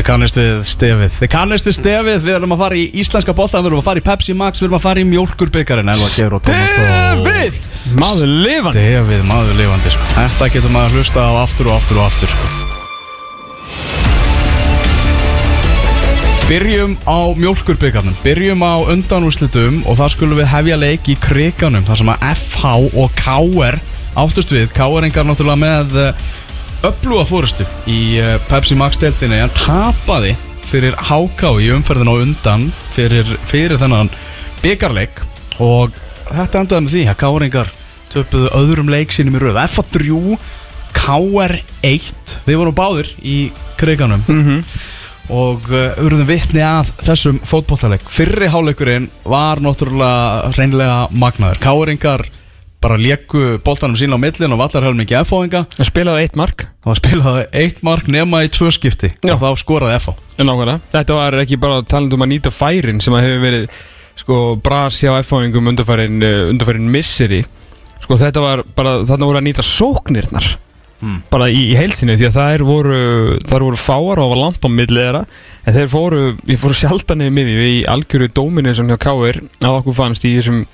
Þið kannist við stefið. Þið kannist við stefið. Við erum að fara í íslenska boltan Við erum að fara í Pepsi Max Við erum að fara í Tómas Stefið! Maður lifandi. Stefið, maður lifandi sko. Þetta getur maður að hlusta á aftur og aftur og aftur sko. Byrjum á mjólkurbyggarnum Byrjum á undanúslitum Og það skulum við hefja leik í kriganum Þar sem að FH og KR Áttust við, KR engar náttúrulega með eh, öfluga fórustu í uh, Pepsi Max deltinni hann tapaði fyrir HK í umferðin á undan fyrir, fyrir þennan byggarleik og þetta endaði með því að Káringar töpuðu öðrum leik sínum í röð. F3, KR1 við vorum báðir í kriganum. Mhm. og uh, urðum vitni að þessum fótbollaleik fyrri háleikurinn var náttúrulega reynlega magnaður. Káringar bara leku boltanum sín á millin og vallar hefði mikið F-fáinga Það spilaði eitt mark. Það var spilað eitt mark nema í tvö skipti. Já. og þá skoraði Nákvæmlega. Þetta var ekki bara talandi um að nýta færin sem að hefur verið sko bras hjá F-fáingum undarfærin, uh, undarfærin misseri. Sko þetta var bara þarna voru að nýta sóknirnar. Hmm. bara í, í heilsinni því að þær voru þær voru fáar og var langt á milli þeirra. En þeir fóru, við fóru sjaldan niður miðju í algjöru dóminu sem hjá Káir að okkur fannst í þessum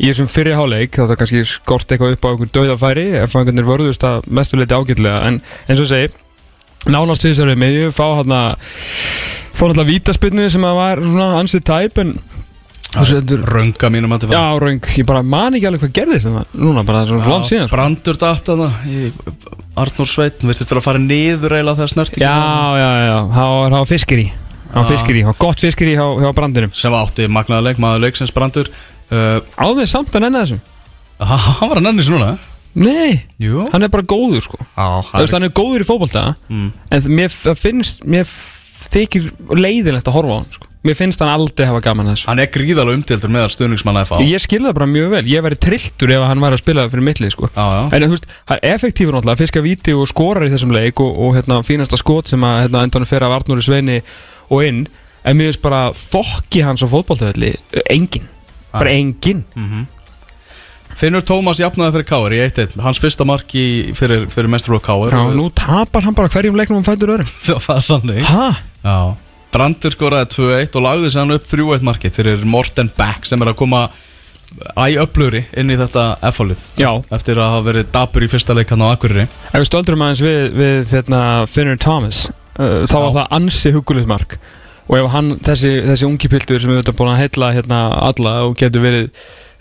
í þessum fyrri háleik þá það kannski skort eitthvað upp á einhver döðafæri ef fangarnir vörðust að mestuleiti ágætlega. En eins og segi nánast við þessari miðju fá að fá náttúrulega vítaspinnu sem að var svona ansið tæp en Rönga mínum að já raung ég bara man ekki alveg hvað gerðist það núna bara svona langt síðan sko. Brandur datt að það Arnór Sveit Virtist vera að fara niður eiginlega þegar snert já já já. Það var, það var fiskir í það var fiskir í það var gott fiskir í hjá, hjá brandinum. Sem átti magnaða leik, maður leiksins Brandur uh, áður samt að nenni þessu? Hann var að nenni svona nei. Jú. Hann er bara góður sko. Já, Þú veist, hann er góður í fótbolta Mm. En mér það finnst Mér þykir leiðilegt að horfa á hann sko. Mér finnst hann aldrei hafa gaman að þessu. Hann er gríðalega umtildur meðal stuðningsmanna FH Ég skilði það bara mjög vel. Ég væri trilltur ef hann væri að spila fyrir mittlið sko. Já, já. En þú veist, hann er effektífur náttúrulega að fiska víti og skorar í þessum leik og, og hérna, fínasta skot sem að hérna, endan fer af Arnóri Sveini og inn. En mér finnst bara fokki hans á fótboltavelli Engin, bara engin Finnur Tómas jafnaði fyrir Káir í 1-1 Hans fyrsta mark í, fyrir, fyrir mestrarúk Káir Já, nú tapar hann bara hverjum leiknum hann fætur öðrum. Það er þannig. Hæ? Já. Brandur skoraði 2-1 og lagði sér hann upp 3-1 markið fyrir Morten Beck sem er að koma æ öflugri inn í þetta F-fólið Já. Eftir að hafa verið dabur í fyrsta leik hann á Akureyri. Ef við stöldrum aðeins við, við hérna, Finnur Thomas uh, þá var það ansi hugulegt mark og ef hann, þessi, þessi ungi piltur sem við höfum búin að heilla hérna alla og getur verið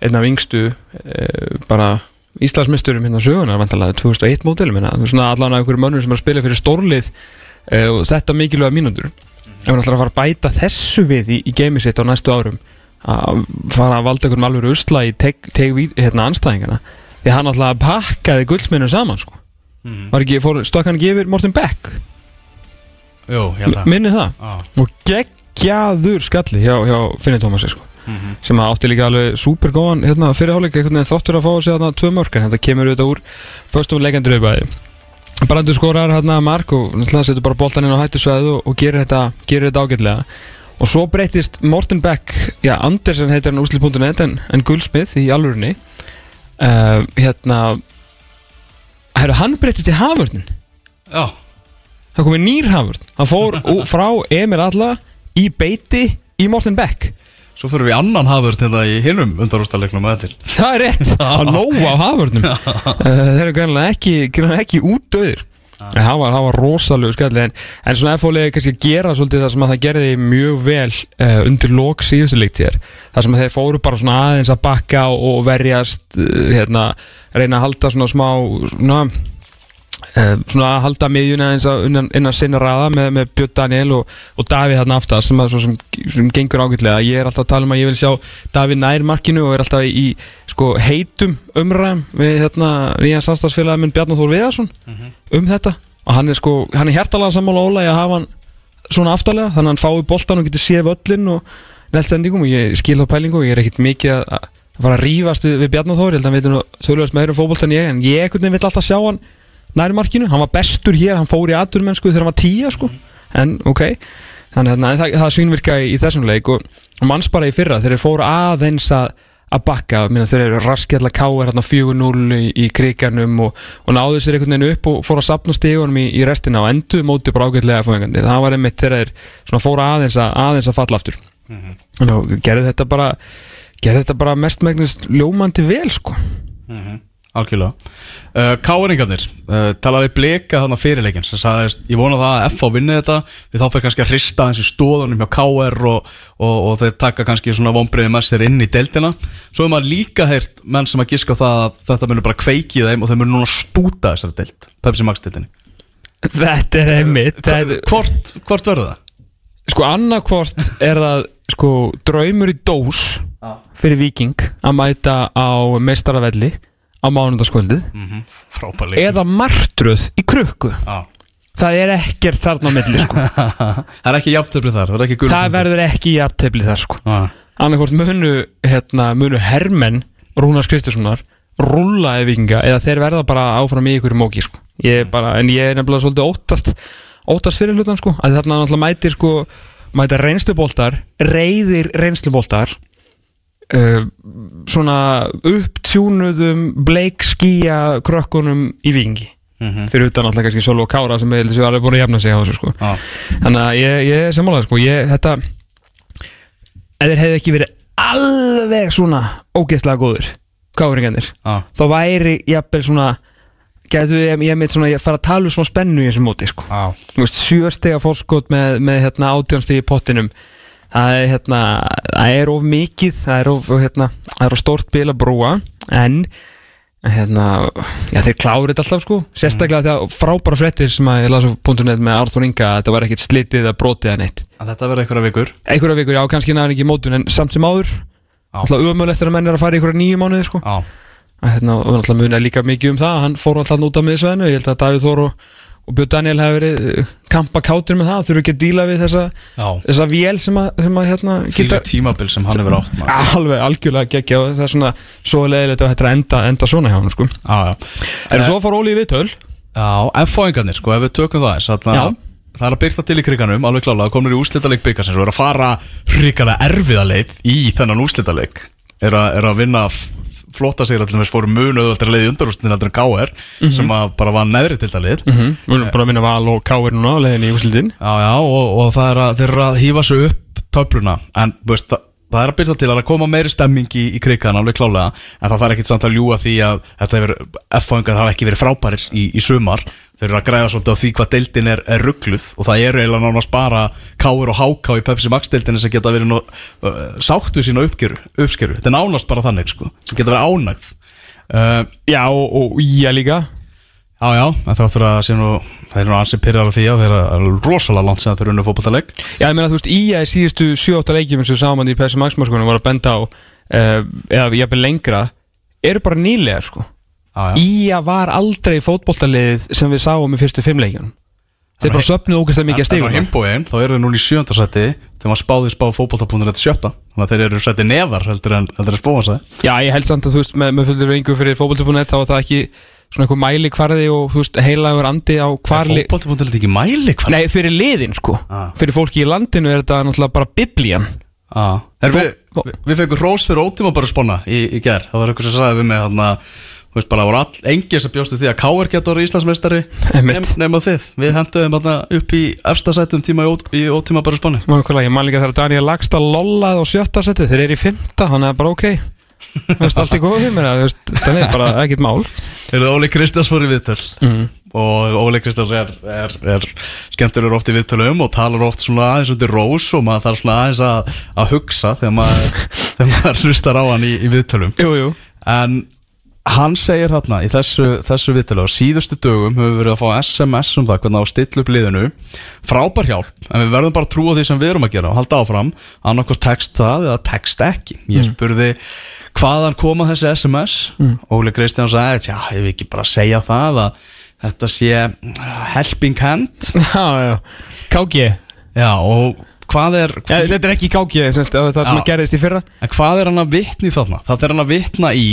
einn af yngstu uh, bara Íslandsmysturum hérna sögunar vantalega 2001 mótilum hérna, svona allan að einhverju mönnur sem er að spila fyrir stórlið uh, og þetta mikilvæga mínútur. Ef hann ætlar að fara að bæta þessu við í, í geimi sitt á næstu árum að fara að valda einhverjum alveg usla í teg, teg hérna anstæðingana því hann ætla að pakkaði gullsmennur saman sko. Var ekki, fór, stökk hann yfir Morten Beck Jú, Minni það? Já. Og geggjaður skalli hjá, hjá Finnir Tómasi sko. Mhm. Sem að átti líka alveg super góðan hérna, Fyrirháleik, einhvern veginn þáttur að fá sig þarna tvö mörk En þetta kemur auðvitað úr Föstum leikendur auðvitaði Brandur skorar hérna mark Og náttúrulega setur bara boltan inn á hættusvæðu Og, og gerir þetta, gerir þetta ágætlega. Og svo breytist Morten Beck Já, Andersen heitir hann úrslit.net En, en Gullsmith í alvörinni uh, Hérna Herru, hann breytist í haförnin Já, það komið nýr hafurð hann fór frá Emil Alla í beiti í Morten Beck. Svo fyrir við annan hafur til það í hinum undarústalegnum að til. Það er rétt, að nóa á hafurðnum uh, þeir eru greinlega ekki, ekki útdöðir En það var, var rosalegu skalli en, en svona F-fólegi kannski að gera svolítið það sem að það gerði mjög vel uh, undir lok síðustu leiktíðar það sem að þeir fóru bara svona aðeins að bakka og, verjast uh, hérna, reyna að halda svona smá svona svona að halda miðjuna eins að innan, innan sinna raða með, með Björn Daniel og, og Davíð þarna aftast sem, sem, sem gengur ágætlega. Ég er alltaf að tala um að ég vil sjá Davíð nær markinu og er alltaf í, sko, heitum umræðum við hérna, nýja samstagsfélagi minn Bjarnar Þór Viðarsson um þetta. Og hann er, sko, er hjertalega sammála í að hafa hann svona aftalega þannig að hann fái boltan og getur séð völlin og neltsendingum og ég skil þá pælingu og ég er ekkit mikið að, fara að rífast við, við Bjarnar Þór að hann var bestur hér, hann fór í aturmennsku þegar hann var tíja sko. En ok, þannig að það, það svínvirka í, í þessum leik og manns bara í fyrra þeir fóru aðeins að að bakka, minna, þeir eru raskjalla káir hérna 4-0 í, í kriganum og, og náðu sér einhvern veginn upp og fóru að sapna stegunum í, í restina og endur móti bara ágætlega fóðingandi, það var einmitt þegar þeir fóru aðeins að, aðeins að falla aftur. Mm -hmm. og gerðu þetta bara gerðu þetta bara mestmægnist ljómandi vel sko. Mm -hmm. Algjörlega. Uh, Káringarnir, uh, talaði bleka þannig fyrirleikin sem sagðist, ég vona það að FH vinni þetta því þá fyrir kannski að hrista þessi stóðunum hjá KR og, og, og þeir taka kannski svona vonbreiði með sér inn í deildina. Svo er maður líka heyrt menn sem að giska á það að þetta munir bara kveiki í þeim og þeir munir núna stúta þessari deild Pepsi Max deildinni. Þetta er einmitt Hvort, hvort verður það? Sko annarkvort er það sko draumur í dós fyrir viking að mæta á meistaravelli á mánundaskvöldið Mm -hmm. Eða martröð í krukku ah. það er ekkert þarna á milli sko. Það er ekki jafntöflið þar, það ekki það verður ekki jafntefli þar sko. ah. annarkvort munu, hérna, munu hermenn Rúnars Kristiðssonar rúlla eða vikinga eða þeir verða bara áfram í ykkur móki sko. ég bara, en ég er nefnilega svolítið óttast óttast fyrir hlutan sko að þarna náttúrulega mætir sko mæta reynsluboltar, reyðir reynsluboltar uh, svona upptjúnuðum bleik skýja krökkunum í vikingi Mhm. fyrir utan alltaf kannski Sölv og Kára sem er alveg búin að jafna sig á þessu sko Ah. þannig að ég, ég er sammálaður sko ég, þetta ef þeir hefði ekki verið alveg svona ógeðslega góður káringarnir Ah. þá væri jafnvel svona getur ég, ég mitt svona ég fara að tala um smá spennu í þessu móti sko Ah. Þú veist, sjöstega fórskot með, með hérna, átjónstegi í pottinum það er, hérna, það er of mikið það er of, hérna, það er of stórt bil að brúa en hérna, já, þeir klárir þetta alltaf sko. Sérstaklega þegar frábæra fréttir sem að ég las á .net með Arþór Inga að þetta var ekkert slitið eða brotið eða neitt. Að Þetta verður einhverja vikur. Einhverja vikur, já, kannski næður ekki í mótun en samt sem áður alltaf umöðlegt þegar menn er að fara í einhverja nýju mánuði sko. Að hérna, og alltaf muna líka mikið um það hann fór alltaf út af miðsvæðinu og, Björn Daniel hefur verið uh, kampa kátur með það þurfu ekki að díla við þessa, Já þessa vél sem að, sem að hérna, Fylgja tímabil sem hann hefur átt maður. alveg algjörlega geggja og það er svona svo leiðilegt að þetta enda, enda svona hjá hann sko. Já, já en svo fór Óli í viðtöl Já, F-fóingarnir, sko, ef við tökum það þess að Já. það er að byrta til í kriganum, alveg klálega, komnir í úslitaleg byggasins og er að fara hrikalega erfiðaleið í þennan úslitaleg er, að- er að vinna f- flotta sig allir með spóru munu öðvöldra leið í undarústin heldur en K.R. sem að bara var neðri til það lið mm -hmm. við erum bara að vinna val og káir núna á leiðinni í úslitin Já, já, og, og það er að þeir eru að hýfa sig upp töfluna, en veist, það, það er að byrja til að koma meiri stemming í, í krigan alveg klálega, en það þarf ekkit samt að ljúa því að þetta hefur, F-fóingar hafa ekki verið frábærir í, í sumar þeir eru að græða svolítið á því hvað deildin er, er ruggluð og það eru eiginlega nánast bara káir og háká í Pepsi Max deildinni sem geta verið nú, uh, sátt við sína uppskeru, uppskeru, þetta er nánast bara þannig sko, sem geta verið ánægð. Uh, já og, og ég líka. Já, já, þá þurfa að sé nú það er nú ansið pyrrar af því að þeir eru rosalega langt sem þeir eru unni fótballtaleg já ég meina þú veist að í síðustu 7-8 leikjum sem saman í PSM Max-markunum var að benda á uh, eða jafnvel lengra eru já. Ía var aldrei fótboltaliðið sem við sáum í fyrstu fimm leikjunum. Þeir bara söpnuðu ógeðslega mikið að En á himbóin, þá eru þeir núna í sjöndarsætti þegar maður spáði spá fótballta.net sjötta. Þannig að þeir eru sætti neðar heldur en en spóma sæði Já, ég held samt að þú veist með, með fullur yngu fyrir fótbolti.net þá var það ekki svona einhver mæli hvarði og þú veist heilagur andi á hvar li... Fótballta.net ekki mæli hvað? Nei, fyrir liðin sko. Ah. Fyrir fólki í landinu er þetta náttúrulega bara biblían. Ah. Við, við, við fengum rós fyrir ótíma bara spána í, í ger það var eitthvað sem sagði við mig hann Þú veist bara, það voru all, engið sem bjóstu því að K.R. getur Íslandsmeistari nema þið, við henduðum upp í efsta sætum tíma í, í ótíma bara spáni Má eitthvað Ég man líka þegar Daniel Lagstad lollaði á sjötta seti Þeir eru í fymta, þannig að bara ok. Þú veist, allt í góðu mér Þannig er bara ekkert mál. Er það Óli Kristjáns í viðtöl. Mm. og Óli Kristjáns er, er, er skemmtilegur oft í viðtölum og talar oft svona aðeins undir rós og maður þarf svona aðeins að, að hugsa þegar maður, þegar maður hlustar á hann segir hérna í þessu, þessu viðtölu á síðustu dögum höfum við verið að fá SMS um það hvernig á að stilla upp liðinu. Frábær hjálp en við verðum bara að trúa því sem við erum að gera og halda áfram. Annarkvæmst text það eða text ekki. Ég spurði hvaðan koma þessi SMS Óli Kristján sagði já, ég vil ekki bara segja það að þetta sé helping hand. Já, já. KG já, og hvað er ja, Þetta er ekki semst, það er sem Já. að gerðist í fyrra. En hvað er hann að vitna í þarna? Það er hann að vitna í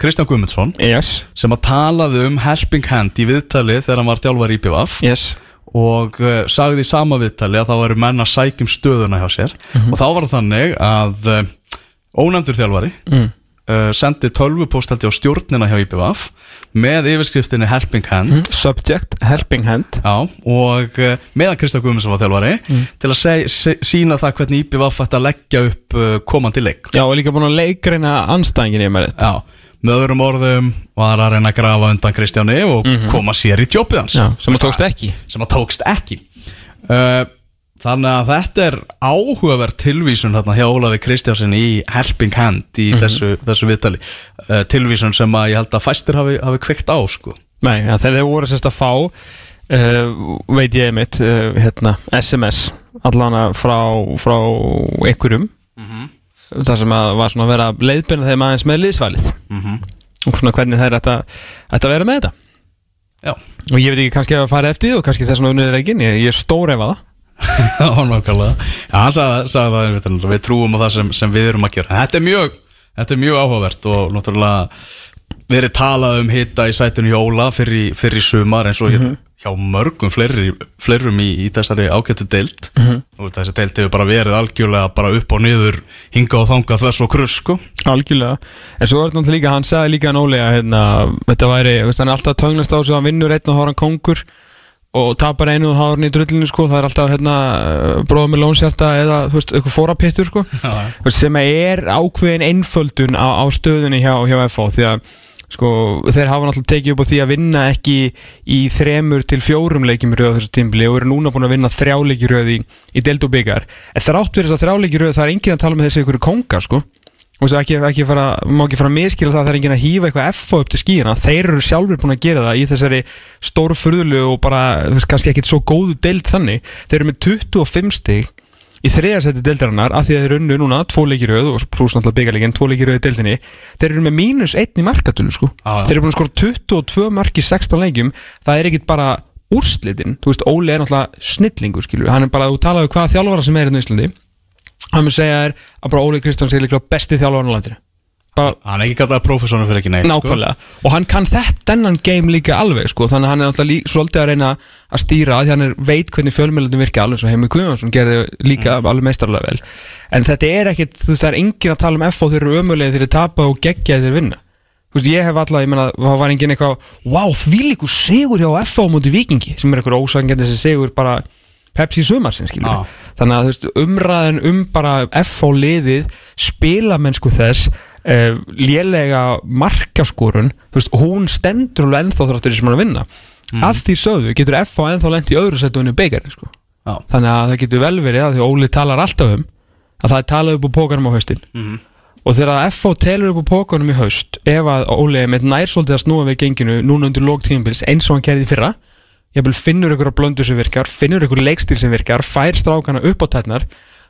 Kristján Guðmundsson Yes. sem að talaði um helping hand í viðtali þegar hann var þjálfar í BVF Yes. Og uh, sagði í sama viðtali að það væri menn að sækjum stöðuna hjá sér. Og þá var það þannig að uh, ónefndur þjálfari mm. uh, sendi tölvupóst held ég á stjórnina hjá IPVF með yfirskriftinni helping hand. Mm. Subject, helping hand. Já, og meðan Kristján Guðmundsson var þjálfari til að sína það hvernig IPVF ætti að leggja upp komandi leik. Já, og líka búin að leikreina anstæðingin ég með þetta Já, með öðrum orðum var að reyna að grafa undan Kristjáni og koma sér í tjópið hans. Já, sem að tókst ekki. Sem að tókst ekki. Uh, Þannig að þetta er áhugaverð tilvísun hérna hjá Ólafi Kristjánsson í Helping Hand í þessu, þessu viðtali. Uh, tilvísun sem að ég held að fæstir hafi, hafi kveikt á sko. Nei, ja, þegar þeir voru sérst að fá uh, veit ég mitt uh, hérna, SMS allana frá, frá einhverjum þar sem að var svona að vera leiðbyrna þeim aðeins með liðsvalið. Og svona hvernig þeir ætta, ætta að vera með þetta. Já, og ég veit ekki kannski að fara eftir því og kannski þess vegna unnið er ekki ég, ég er það það var nákvæmlega. Já, hann sagði, sagði það við trúum á það sem, sem við erum að gera. Þetta er mjög, þetta er mjög áhugavert og náttúrulega verið talað um hitta í sætinu hjá Óla fyrir, fyrir sumar eins og hjá, hjá mörgum fleiri, fleirum í, í þessari ágættu deild. Og þessi deild hefur bara verið algjörlega bara upp og niður hinga og þanga þvers og kruss sko. Algjörlega, en svo er þetta náttúrulega líka, hann sagði líka að hérna, þetta væri, veist, hann er alltaf tönglast á að hann vinnur einn og hóran kongur og tapar einu og hárni í drullinu sko, það er alltaf hérna, bróða með lónsjarta eða þú veist, eitthvað fórapittur sko. Veist, sem er ákveðin einföldun á, á stöðunni hjá, hjá FH því að sko, þeir hafa náttúrulega tekið upp á því að vinna ekki í þremur til fjórum röð á þessu tímbli og eru núna búin að vinna þrjáleiki röð í, í deild og byggar en þrátt fyrir þess að þrjáleiki röð það er enginn að tala með þessi ykkur kongar sko. Þú veist, ekki, ekki fara, má ekki fara að miskila það að það er enginn að hýfa eitthvað FH upp til skíina þeir eru sjálfur búin að gera það í þessari stóru furðulu og bara, kannski ekkit svo góðu deild þannig. Þeir eru með 25 stig í þriðarsætti deildarinnar af því að þeir unnu núna tvo leikiröð og pluss náttúrulega byggarleikin tvo leikiröð í deildinni þeir eru með mínus einn í markatölu sko. Já, já. þeir eru búin að skora 22 mark í 16 leikjum. Það er ekkit bara úrslitin. Þú veist, Óli er náttúrulega snillingur skilur hann er bara, þú talaðu hvaða þjálfara sem er hérna í Íslandi. Hann mun segja þér að bara Óli Kristjáns er líklega besti þjálfara á landinu Hann er ekki kallað professornum fyrir ekki neitt sko. nákvæmlega. Og hann kann þetta dennan game líka alveg sko, þannig að hann er lí- svolítið að reyna að stýra því hann er, veit hvernig fjölmjöldin virka alveg svo Heimi Guðjónsson gerði líka alveg meistarlega vel. En þetta er ekkit, þú veist það er engin að tala um F og þeir eru ömulega þeir eru tapa og geggja þeir vinna. Þú veist ég hef alltaf, ég menna, það var engin eitthvað wow, því líku sigur hjá F á múti vikingi sem er eitthvað Pepsi sumar sem skilur Já. þannig að veist, umræðin um bara F á liðið, spilamennsku þess uh, lélega markaskorun veist, hún stendur alveg ennþá þráttur því sem hann að vinna að því sögðu getur F á ennþá lent í öðru settu henni beigarinn sko. Þannig að það getur vel verið að því Óli talar alltaf um að það er talað upp á pókanum á haustin Mhm. og þegar að F á telur upp á pókanum í haust ef að Óli er með nærsóldið að snúa við genginu núna undir lók tímabils eins og hann gerði í fyrra finnur ykkur að blöndu sem virkar finnur ykkur leikstíl sem virkar, fær strákana upp á tætnar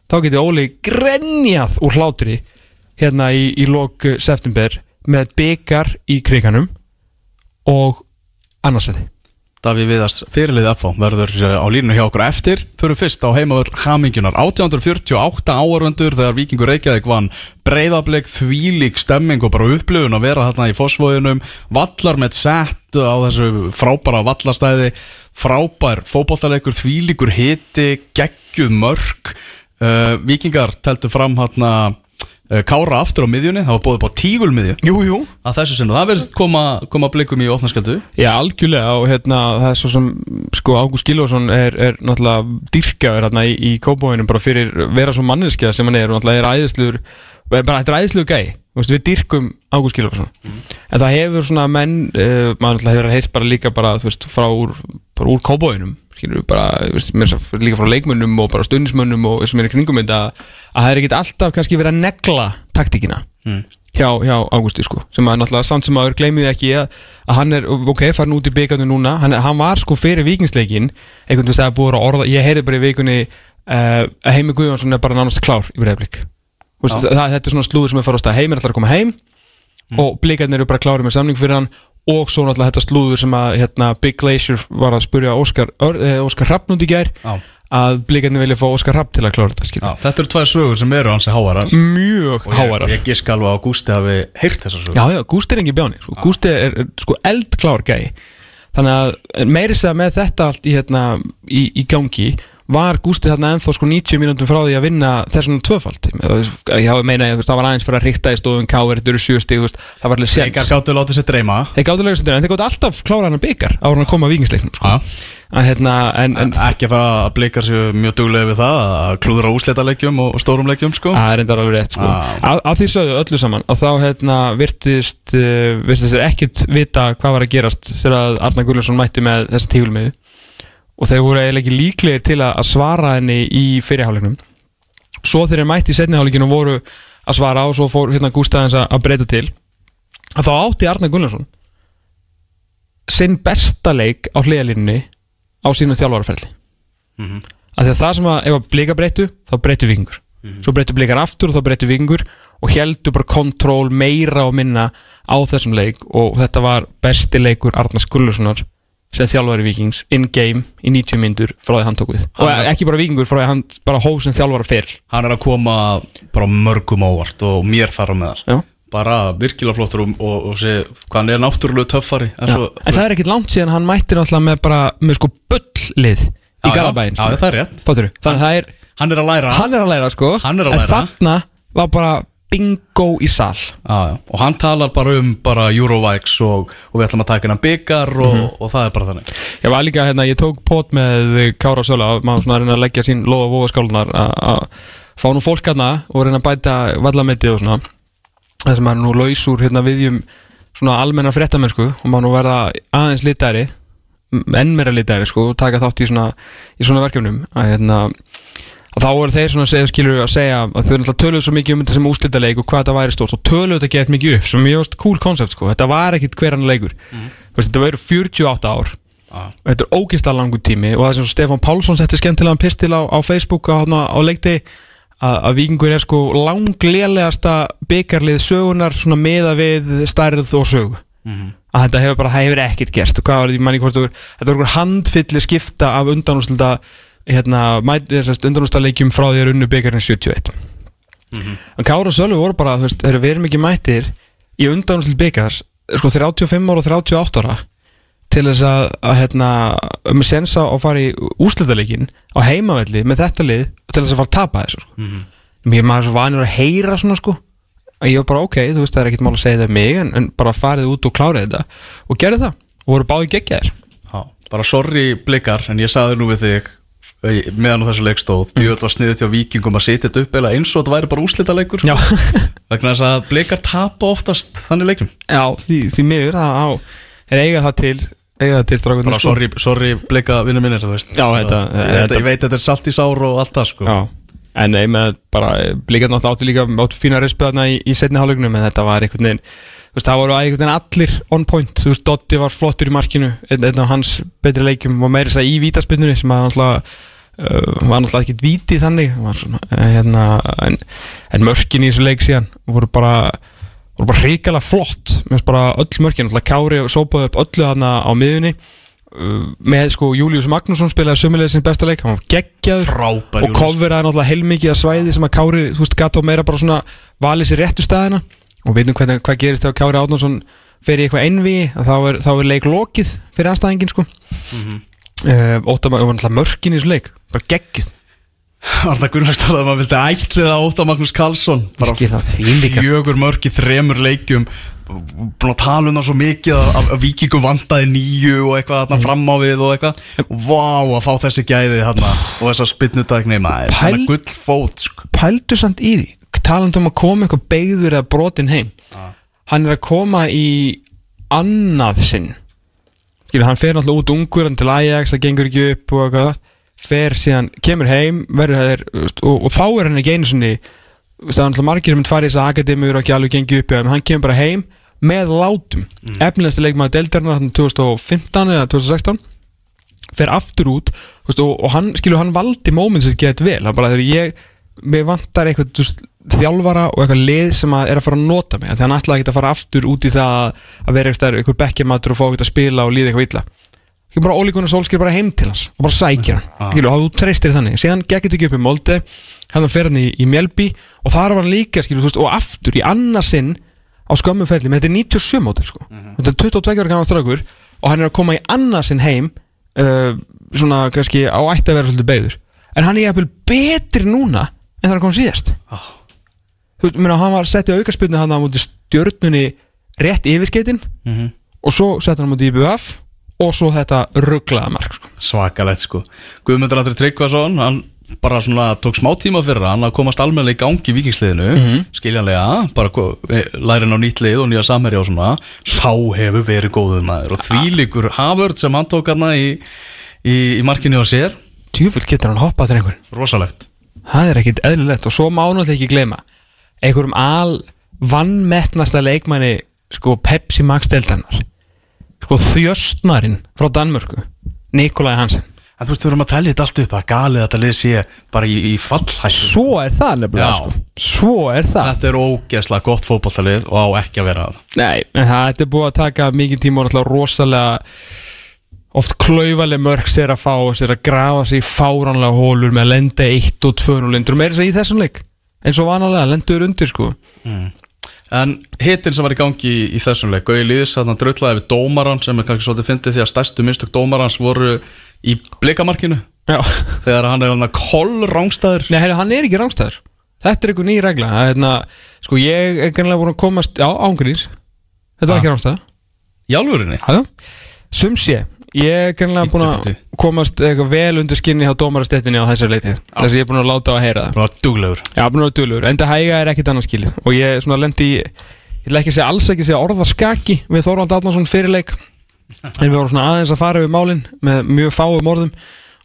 þá getur Óli grenjað úr hlátri hérna í, í lók eh, september með byggar í kriganum og annarsæti Davíð Viðars fyrirlið FH verður eh, á línu hjá okkur eftir. Fyrir fyrst á heimavöll Hamingjunar 1848 áarvendur þegar Víkingur Reykjavík vann breyðablik þvílík stemming og bara upplifun að vera hérna í fósfóðunum vallar með sett á þessu frábæra vallastæði frábær fótballtalegur þvílíkur hiti geggjuð mörg uh, Víkingar teltu fram hérna Kára aftur á miðjunni, það var bóðið på tígulmiðju. Jú, jú. Að þessu sinni, það verðist koma, koma blikum í opnaskjöldu Já, algjörlega og hérna það er svo sem sko Ágúst Gilvason er, er náttúrulega dyrkjaður hérna í, í kópóinum bara fyrir vera svo manneskja sem hann er og náttúrulega er æðisluður bara þetta er æðisluður gæi veist, við dyrkum Ágúst Gilvarsson en það hefur svona menn uh, maður náttúrulega hefur heilt bara líka bara, þú veist, frá úr, úr kóbóinum skilur við bara, er líka frá leikmönnum og bara stundismönnum og þessum er í kringum þetta að það er ekkit alltaf kannski verið að negla taktíkina hjá, hjá Ágústi sko, sem að náttúrulega samt sem aður gleymið ekki að, að hann er, ok, farin út í byggarnu núna, hann, hann var sko fyrir vikingsleikin einhvern veginn að búið að orða, ég heyrði bara í vikunni uh, að Heimi Guðjónsson er bara nánast klár í breyflik þetta er svona slúður sem er fara á stað. Heimi er alltaf að koma heim og blikarnir eru bara klárið með samning fyrir hann og svo náttúrulega þetta slúður sem að hérna, Big Glacier var að spurja Óskar, eh, Óskar Hrafnund í gær Já. að blikarnir vilja fá Óskar Hrafn til að klára þetta Já, þetta eru tvær sögur sem eru hansi háarar mjög hávarar. Ég gisk alveg að Gústi hafi heyrt þessar sögur. Já, já, Gústi er engin bjáni sko. Gústi er, er sko eldklár gæi. Þannig að meiri segja með þetta allt í, hérna, í, í gangi var Gústi þarna ennþá sko 90 mínútum frá því að vinna þessum tvöfald ég meina að það var aðeins fyrir að ríkta í stofun Káver, þetta eru veist, það var alveg Leikar séns gáttu látið sér dreyma. Þeir gáttu lega stundir, en þeir gáttu alltaf klára hann að byggar ára hann að koma að vikingsleiknum sko. Að, hérna, en, en, Ekki það að blikar sér mjög duglega við það að klúðra úsleitaleikjum og stórum leikjum sko. Það er enda alveg rétt sko. Að, að því sögðu öllu saman að þá hérna, virtist, uh, virtist og þeir voru eiginlega ekki líklegir til að, svara henni í fyrirháleiknum svo þeir mætti í setniháleikinu voru að svara og svo fór hérna Gústaðins að, breyta til. Að þá átti Arna Gullarsson sinn besta leik á hliðalínunni á sínum þjálfaraferli. Mhm. af því að það sem að ef að blika breytu þá breytu vikingur svo breytu blikar aftur og þá breytu vikingur og heldur bara kontról meira og minna á þessum leik og þetta var besti leikur Arnars Gullusonar sem þjálfari vikings in game í 90 myndur frá því hann tók við. Og ekki bara vikingur frá því hann bara hóð sem þjálfari fyrr. Hann er að koma bara mörgum óvart og mér á meðal. Já. Bara virkilega flottur og, og, og sé hvað hann er náttúrulega töffari en, svo, en það er ekkit langt síðan hann mætti náttúrulega með bara með sko bulllið í Já, já. Garabæin Já, það er rétt. Þannig að það er Hann er að læra. Hann er að læra sko. Hann er að en læra. þarna var bara bingo í sal Já, já. og hann talar bara um bara Eurovikes og, og við ætlum að taka hennan byggar og, Mhm. og það er bara þannig Ég var líka hérna, ég tók pot með Kára Söla, maður svona að reyna að leggja sín lofa vofa skálunar að fá nú fólk hérna og reyna að bæta vallametti og svona það sem er nú laus úr hérna viðjum svona almenna fréttamennsku og maður nú verða aðeins litæri enn meira litæri sko og taka þátt í svona, í svona verkefnum að hérna og þá voru þeir svona segja, skilur að segja að þau náttúrulega töluðu svo mikið um þetta sem úslitaleik og hvað þetta væri stórt og töluðu þetta gett mikið upp sem mjög veist cool concept sko, þetta var ekkit hverjan leikur. Mm. veist, þetta verður 48 ár. Og þetta er ógeðslega langur tími og það sem Stefán Pálsson setti skemmtilegan pistil á, á Facebook á, á, á leikti að, að Víkingur er sko langlélegasta byggarlið sögunar svona meða við stærð og sögu. Að þetta hefur bara, það hefur ekkert gerst. Og hvað var ég manni hvort þetta voru einhver handfylli skipta af undanúslita hérna, undanúslita leikjum frá því að unnu byggarinn 71 en Kára og Sölvi voru bara, veist, þeir eru verið mikið mættir í undanúslit byggars sko 35 ára og 38 ára til þess að, að hérna, um að sensa og fara í úslitaleikin á heimavelli með þetta lið til þess að fara að tapa þessu sko. mm -hmm. mér er maður svo vanur að heyra svona sko. Að ég var bara ok, þú veist það er ekkert mál að segja það um mig en, en bara farið út og klárið þetta og gerði það. Og voru báði geggjaðir. Já, bara sorry blikar en ég sagði nú við þig meðan á þessu leik stóð. Mm. djúvel var sniðið til vikingum að setja þetta upp eða eins og þetta væri bara úslitaleikur sko. Já, vegna þess að blikar tapa oftast þannig leikum já því, því miður það er eiga það til eiga það til strákunum bara sorry, sorry blika vinnu þú veist. Já, þetta- ég, þetta- ég veit þetta er salt í sár og allt það sko. En með bara blíkað náttúrulega áttu líka áttu fína respiðarna í, í setni hálfleiknum en þetta var einhvern veginn veist, það voru einhvern veginn allir on point. Þú veist, Dotti var flottur í markinu einn, af hans betri leikjum og meiri þess að í vítaspinnunni sem að náttúrulega uh, var náttúrulega ekkert víti þannig. Var svona, eh, hérna, en, en mörkin í þessu leik síðan voru bara voru bara hrikalega flott. Með bara öll mörkin, náttúrulega Kári sópaði upp öllu þarna á miðunni uh, með sko Július Magnússon spilaði sömulegð sin besta leik, hann var geggjaður frábær og kofveraði náttúrulega heilmikið að svæði sem að Kári, þú veist, gata á meira bara svona valið sér réttu staðina og veitum hvernig, hvað gerist þegar Kári Átnánsson fer í eitthvað einvi, þá er, þá er leik lokið fyrir anstæðingin sko. Mm. -hmm. uh, Óttamar, og náttúrulega mörkin í þessu leik bara geggjuð Arna Gunnars talaði um að maður vildi ætlið að Óta Magnús Karlsson. Bara fjögur mörg í þremur leikjum. Búin að tala um það svo mikið að, að, vikingum vandaði nýju og eitthvað þarna fram á við og eitthvað. Vá að fá þessi gæði þarna og þessar spynnutækni maður. Pæl- gull fót sko. Pældu samt í því, talandi um að koma eitthvað beigður eða brotin heim. Hann er að koma í annað sinn. Skilur, hann fer náttúrulega út ungur hann til Ajax, það gengur ekki upp og eitthvað. Fer síðan, kemur heim er, og, og þá er hann ekki einu sinni það er náttúrulega margir mynd farið í þess að akademíur og ekki alveg gengi upp en hann kemur bara heim með látum. Mm. efnilegasti leikmaður deildarinnar hann 2015 eða 2016 fer aftur út og, og hann, skilur, hann valdi moments að geta vel, hann bara þegar ég mér vantar eitthvað veist, þjálfara og eitthvað lið sem að er að fara að nota mig þannig að hann ætlaði ekki að fara aftur út í það að vera eitthvað, eitthvað bekkjamatur og fá eitthvað að spila og líða eitthvað illa. Ekki bara ólíkunar sólskir bara heim til hans og bara sækja hann, Ah. og þú treystir þannig. Síðan þetta ekki upp í Molde hann fer hann í, í Mjölby og þar var hann líka skilur, þú veist, og aftur í annarsinn á skömmu ferli, menn þetta er 97 mótil sko. þetta er 22 ára kannar strákur og hann er að koma í annarsinn heim uh, svona kannski á ætti að vera svolítið beigður en hann er jafnvel betri núna en það er komið síðast. Ah. þú veist, hann var sett í aukarspilnu hann á múti stjörnunni rétt yfir skeitin. Mhm. og svo sett hann á múti IBF og svo þetta rugglaða mark sko. Svakalegt sko. Guðmundur Andri Tryggvason Hann bara svona tók smá tíma fyrir hann komast almennilega í gangi í vikingsliðinu skiljanlega, bara ko- lærin á nýtt lið og nýja samherja og svona. Sá hefur verið góður maður og þvílíkur haförd sem hann tók hann í, í, í markinu á sér. Djúfull getur hann hoppað til einhver rosalegt það er ekkit eðlilegt og svo má náttúrulega ekki gleyma einhverjum al vannmettnasta leikmanni sko Pepsi Max deltanar sko þjöstnarinn frá Danmörku Nikolai Hansen. En þú veist, við erum að tellja þetta allt upp að galið að þetta lið sé bara í, í fallhættu. Svo er það nefnilega Já. sko. svo er það. Þetta er ógeðslega gott fótballtalið og á ekki að vera það Nei, en það þetta er búið að taka mikið tíma og náttúrulega rosalega oft klaufaleg mörg sér að fá og sér að grafa sig í fáránlega hólur með að lenda 1 og 2 og lindur meira að í þessum leik. Eins og vanalega, lendur undir sko. En hittin sem var í gangi í, í þessum leik Gauði Lýðis, þannig að dröllaði við dómaran sem er kannski svolítið fyndið því að stærstu mistök dómarans voru í blikamarkinu. Já, þegar hann er hann að koll rángstæður Nei, hann er ekki rángstæður Þetta er einhver ný regla. Hérna, Sko, ég er kannilega búin að komast Já, ángríns Þetta var ekki rángstæður í álfurinni Já, sum sé Ég er kannilega búin að komast eitthvað vel undir skinni hjá dómarastettinni á þessar leitið Þess að ég er búin að láta á að heyra það bara duglegur. Já, búin að dölur, enda hæga er ekkit annars skilið. Og ég svona lendi í, ég ætla ekki að segja alls ekki að segja orðaskaki við Þorvald Allarsson fyrirleik en við vorum svona aðeins að fara við málin með mjög fáum orðum.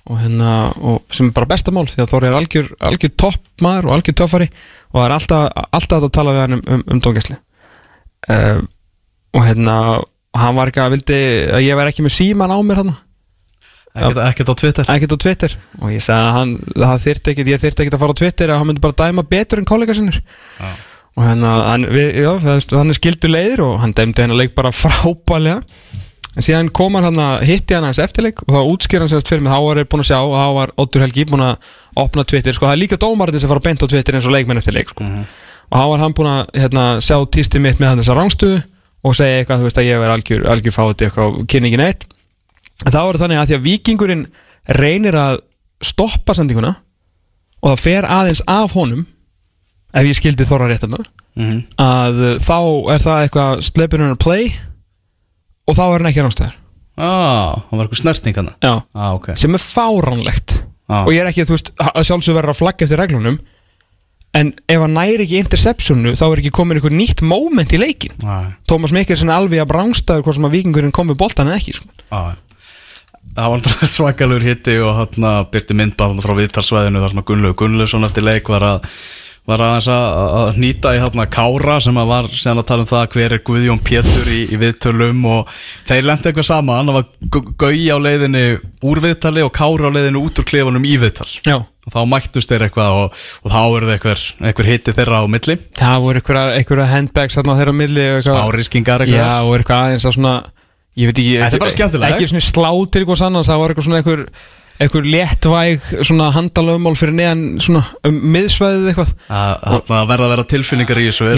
Og, hérna, og sem er bara besta mál því að Þorri er algjör, algjör topp maður og algjör töffari. Og það er alltaf, alltaf að tala við hann um, um, um og hann var ekki að vildi að ég væri ekki með síman á mér hann ekkert, á Twitter. Ekkert á Twitter. Og ég sagði að hann, það þyrfti ekkert, ég þyrfti ekkert að fara á Twitter að hann myndi bara dæma betur en kollega Já. og hérna, hann, við, já, það, hann er skildu leiðir og hann dæmdi hennar leik bara frábælega en síðan kom hann hann að hitti hann hans eftirleik og þá útskýr hann sérst fyrir mig, þá var ég búin að sjá og þá var Oddur Helgi búin að opna Twitter sko, það er líka dómarinn sem fara beint á Twitter eins og leikmenn eftir leik sko. og þá var hann búin að hérna, sjá tísti mitt með hann þessa rángstöðu og segja eitthvað, þú veist að ég verði algjör, algjör fáti eitthvað á kynningin eitt. En þá er það þannig að því að vikingurinn reynir að stoppa sendinguna og það fer aðeins af honum ef ég skildi þorra réttina mm að uh, þá er það eitthvað hann að play og þá er hann ekki rángstæður ah, hann var eitthvað snerting hann Já. ah, ok. Sem er fáránlegt. Já. og ég er ekki þú veist að sjálfsög verður að flagga eftir reglunum en ef hann næri ekki interceptionu þá er ekki komin einhver nýtt moment í leikin ah, Tómas Mikkelsen er alveg að brángstæður hvort sem að vikingurinn kom við boltan eða ekki sko. það var svakalur hitti og hann byrti myndband frá viðtalsvæðinu þar sem að Gunnlaug Gunnlaugsson eftir leik var að var aðeins að, að nýta í hérna Kára sem að var sen að tala um það hver er Guðjón Pétur í, í viðtölum og þeir lendi eitthvað saman. Það var Gaui á leiðinni úr viðtali og Kára á leiðinni út úr klefunum í viðtal. Já. Og þá mættust þeir eitthvað og, og þá eru þeir eitthvað, eitthvað hitti þeirra á milli. Það voru einhverja handbags á þeirra milli og eitthvað- Já, eitthvað. Og eitthvað aðeins að svona Ég veit ekki. Ekki svona slá til eitthvað annars Það var eitthvað svona einhver einhver léttvæg svona handalögumál fyrir neðan svona um miðsvæðið eitthvað að að verða að vera tilfinningar í þessu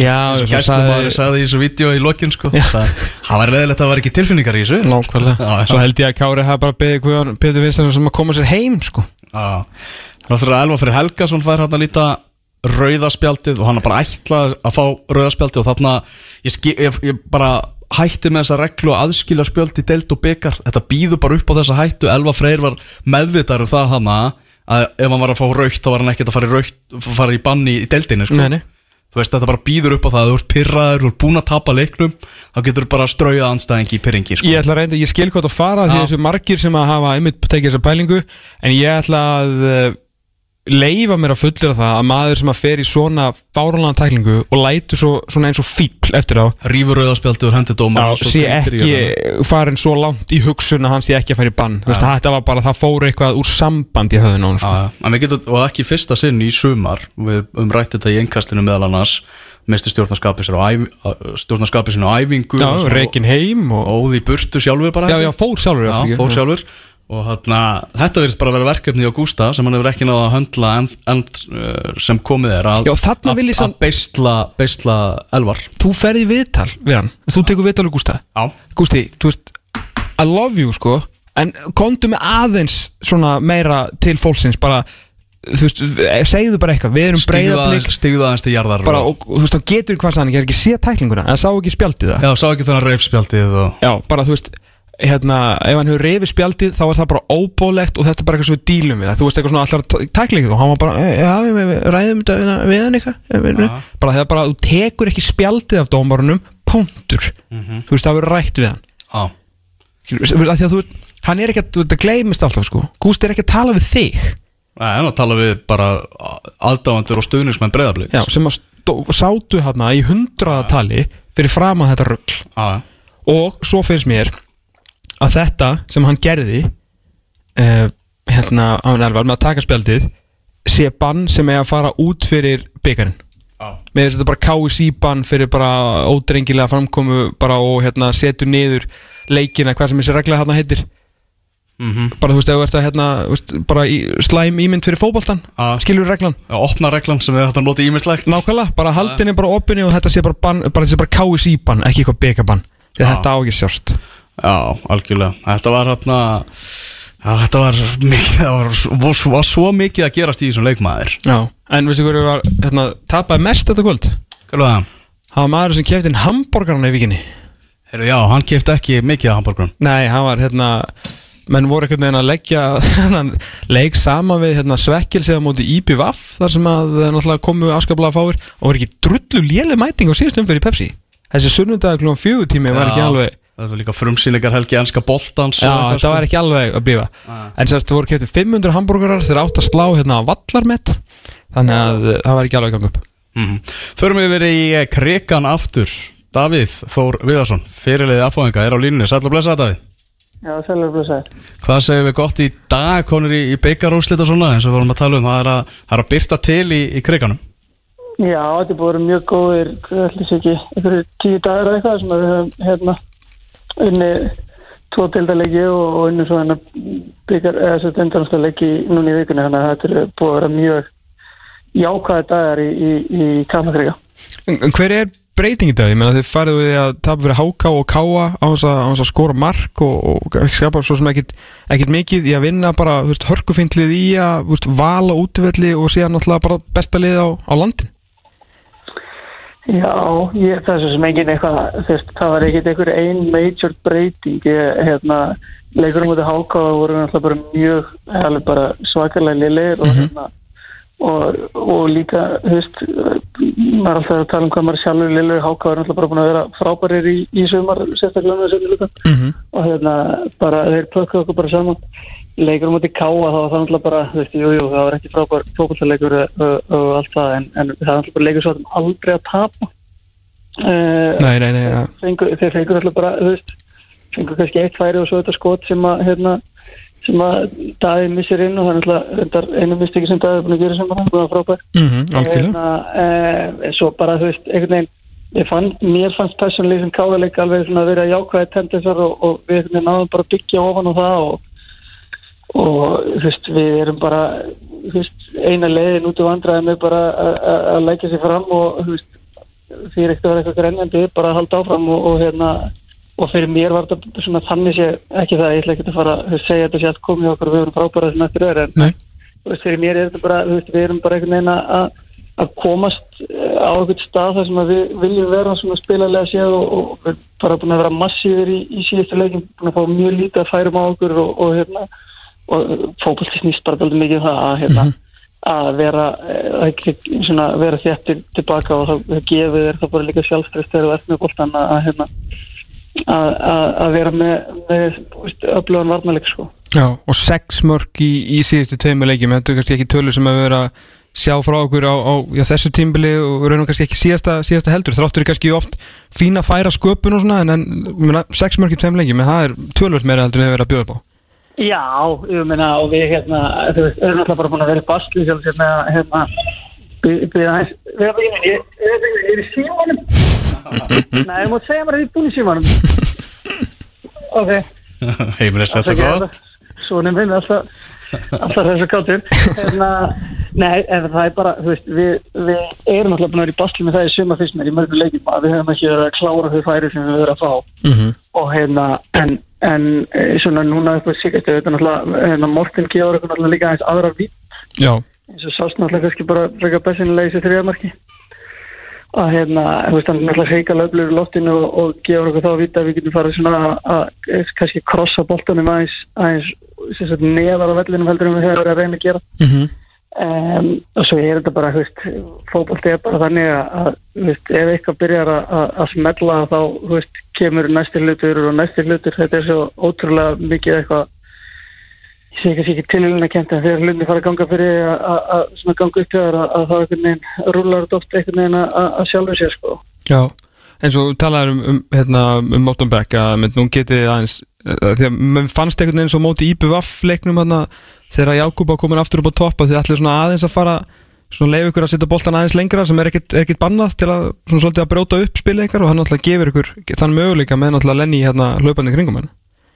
sagði- sagði í þessu vídeo í lokin sko. það það var leðilegt að það var ekki tilfinningar í þessu Nákvæmlega Já, já. Svo held ég að Kári hafa bara beðið Guðjón Pétur Vinstan sem að koma sér heim sko Já. Náttúrulega Elva fyrir Helgason fær hann að líta rauðaspjaldið og hann er bara ætlað að fá rauðaspjaldið og þarna ég, ég, ég bara hætti með þessa reglu að aðskilja spjöld í deild og byggar þetta býður bara upp á þessa hættu Elva Freyr var meðvitar um það hana að ef hann var að fá raukt þá var hann ekkert að fara í, raukt, fara í banni í deildinni sko. Þú veist, þetta bara býður upp á það, þú ert pyrraður, þú ert búin að tapa leiknum þá getur þú bara strauðað anstæðingi í pyrringi sko. Ég ætla að reynda, ég skil hvað að fara því Já. þessu margir sem að hafa einmitt tekið þessa pælingu en ég ætla að uh, leifa mér að fullera það að maður sem að fer í svona fáránlega tæklingu og lætur svo, svona eins og fíbl eftir á Rífur rauðaspjaldi úr hendi dómar Já, sé ekki farin svo langt í hugsun að hann sé ekki að fara í bann. Þú veist, þetta var bara, það fór eitthvað úr samband í höfðun á hann sko. Og ekki fyrsta sinn í sumar við um rætti þetta í einkastinu meðal annars misti stjórnarskapið sér á stjórnarskapið sér á æfingu Já, og svo- reikin heim og, óði burtu sjálfur bara Já, já, fór sjálfur Já, fór sjálfur og þarna, þetta verðist bara að vera verkefni á Gústa sem hann hefur ekki náða að höndla en, en, uh, sem komið er að, að, að beisla, beisla elvar. Þú ferði viðtal við hann. Þú tekur viðtal við Gústa. Já, Gústi, þú veist I love you sko. En komdu með aðeins svona meira til fólksins bara Þú veist, segðu bara eitthvað. Við erum breyðablík stigðu aðeins til jarðar bara, og, og, þú veist, þá getur hvað sann Ég er ekki sé tæklinguna. En sá ekki spjaldið það. Já, sá ekki þannig reyfspjaldið og Já, bara þú veist Hérna, ef hann hefur reyfið spjaldið þá er það bara óbólegt og þetta er bara eitthvað sem við dílum við. Það þú veist eitthvað svona allar tæklingu og hann var bara, "Eh, já, við, við ræðum þetta við- hann eitthvað Já. bara þegar bara þú tekur ekki spjaldið af dómarunum punktur, þú veist það verður rætt við hann. Af því að þú, hann er ekki að, þetta gleymist alltaf sko. Gústi er ekki að tala við þig. En að tala við bara aðdáðandur og stuðningsmenn breyðablík já, sem að sátu hérna í hundraðatali fyrir fram að þetta rugg Já, og svo finnst mér að þetta sem hann gerði uh, hérna á Nelvar með að taka spjaldið sé bann sem er að fara út fyrir byggarinn já. Með þess að þetta bara KSI bann fyrir bara ódrengilega framkomu bara og hérna setur niður leikina hvað sem þessi regla hérna heitir. Mhm. bara þú veist, ef þú ert að hérna veist, bara í, slæm ímynd fyrir fótboltan Já. skilur reglan, Já, opna reglan sem við hættum að nota ímislegt nákvæmlega bara haldinni bara opinni og þetta sé bara, bara, bara KSI bann, ekki eitthvað að Já. þetta á ekki að sjást Já, algjörlega. Þetta var hérna þetta var mikið Það var, var, var svo mikið að gerast í þessum leikmaður. Já, en veistu hverju var hérna, tapaði mest þetta kvöld? Hvað var það? Það var maður sem kefti inn hambúrgarna í vikinni Heru, já, hann kefti ekki mikið af hambúrgurum Nei, hann var hérna menn voru einhvern veginn að leggja þennan leik saman við hérna, svekkilsið á móti IPVAF þar sem að eh, náttúrulega komu afskaplega fáir. Og var ekki drullu léleg mæting á síðust umfyrir í Pepsi. Þessi sunnudag klúan fjögur tími var ekki alveg Þetta var líka frumsýningar helgi enska boltans Já, þetta var ekki alveg að blífa En sérst, það voru kefti 500 hambúrgarar þeir átt að slá hérna á vallarmett Þannig að það var ekki alveg að ganga upp. Mm -hmm. Förum við verið í eh, krigan aftur. Davíð Þór Viðarsson Fyrirliði affáðinga er á línunni. Sæll og blessa Davíð. Já, sælur blessaður. Hvað segir við gott í dag konur í, í byggarúslit og svona eins og við vorum að tala um? Það er að, það er að byrta til í, í kriganum Já, þetta er búin að vera mjög góðir, unni tvo tildalegi og, og unni svo hérna byggar, eða svo tendanstallegi núna í vikunni, þannig að þetta er búin að vera mjög jákvæði dagar í, í, í en hver er breyting í dag? Ég meina þið farið við að tapa fyrir HK og KA á þess að, á þess að skora mark og, og skapa svo sem ekkit mikið í að vinna bara hörkufindlið í að veist, vala útvelli og síðan náttúrulega bara besta lið á, á landin Já, ég, það er svo sem engin eitthvað, veist, það var ekkit einhver ein major breyting, ég, hérna, leikurum út af háká voru náttúrulega bara mjög, alveg bara svakalega liðlegir og hérna, og, og líka, þú veist, maður alltaf að tala um hvað maður sjálfur liðlegur, háká er náttúrulega bara búin að vera frábærir í, í sumar, sérstaklega um þessu líka, mm -hmm. og hérna, bara þeir plökkuðu okkur bara saman leikurum út í káa þá var það náttúrulega bara þú veist, jú, jú, það var ekki frábær fókbaltalegur og, og allt það, en, en það er náttúrulega bara leikur svo að þeim aldrei að tapa uh, Nei, nei, nei, ja. fengu, þeir fengur náttúrulega bara þú veist, fengur kannski eitt færi og svo þetta skot sem að hérna, sem að Daði missir inn og það er náttúrulega einu mistiki sem Daði er búin að gera sem að það var frábær mm -hmm. algjörlega uh, svo bara þú veist, einhvern veginn ég fann, mér fannst personlega sem káðaleik alveg svona að vera jákvæði tendensar og, og við náðum bara að byggja ofan á það og og þú veist, við erum bara þú veist, eina leiðin út í vandræðum er bara að- leggja sér fram og þú veist, því er ekkert að vera eitthvað grenjandi, bara að halda áfram og, og hérna og fyrir mér var þetta svona þannig sé ekki það, ég ætla ekki að fara að segja þetta sé allt komið okkur við erum frábæra sem eftir er en þú veist, fyrir mér er þetta bara, þú veist, við erum bara einhvern veginn að að komast eh, á einhvern stað þar sem við viljum vera svona spilalega séð og, og við erum bara búin að vera massífir í, í síðustu leikin, búin að fá mjög lítið að færum á okkur og, og hérna og fókbalti snýst bara veldig mikið um það að hérna, að vera eh, að ekki svona vera þéttir tilbaka og þá gefur þér það bara líka sjálfstress þegar þú ert með boltan að, að, hérna, að, að, að vera með, með öflugan varnarleik sko. Já, og sex mörg í, í síðustu tveimur leikjum þetta er kannski ekki tölur sem að vera að sjá frá okkur á, á já, þessu tímbili og raunum kannski ekki síðasta, síðasta heldur. Þráttur er kannski oft fína að færa sköpun og svona en, en sex mörg í tveim leikjum en það er tölvöld meira heldur við verið að bjóða upp á Já, ég meina og við hérna, þú veist, erum alltaf bara búin að vera í basli sjálf sem að hérna við erum er í símanum. Nei, ég mútt segja mér að ég er búin í símanum. Ok. Heimilist þetta gott? Svona minn alltaf alltaf þessu kátur hérna, Nei, en það er bara, þú veist, við, við erum alltaf búin að vera í basli með það í suma fyrst mér í mörgum leikjum að við höfum ekki verið að klára þau færi sem við verðum að fá. Mm -hmm. og hérna en, en eh, svona núna á síkast þetta er náttúrulega, hérna Morten gefur okkur náttúrulega líka aðeins aðra Já, eins og sást náttúrulega kannski bara freka bessinlega í þessu þriðamarki að hérna, þú veist, hann er náttúrulega heika löflur í loftinu og, og gefur okkur þá vít að við getum farið svona að, að kannski krossa boltanum aðeins, aðeins neðar á vellinum heldur en við hefur verið að reyna að gera. Mm Um, og svo er þetta bara fótbolti er bara þannig að, að veist, ef eitthvað byrjar að, að, að smella þá veist, kemur næsti hlutur og næsti hlutur, þetta er svo ótrúlega mikið eitthvað ég sé ekki, ekki tilhjulina kent en þegar hlutin fara að ganga fyrir að, að, að ganga upp þér að, að þá einhvern veginn rúlar oft einhvern veginn að, að sjálfu sér sko. Já eins og talaður um, um, hérna, um Mótton Beck að nú getið aðeins uh, því að fannst einhvern veginn svo móti IBVF leiknum hérna, þegar Jákuba komin aftur upp á toppa því allir svona aðeins að fara leif ykkur að setja boltan aðeins lengra sem er ekkit, er ekkit bannað til að svona að brjóta upp spilið ykkar og hann náttúrulega gefur ykkur þann möguleika með náttúrulega Lenny hérna hlaupandi kringum hann.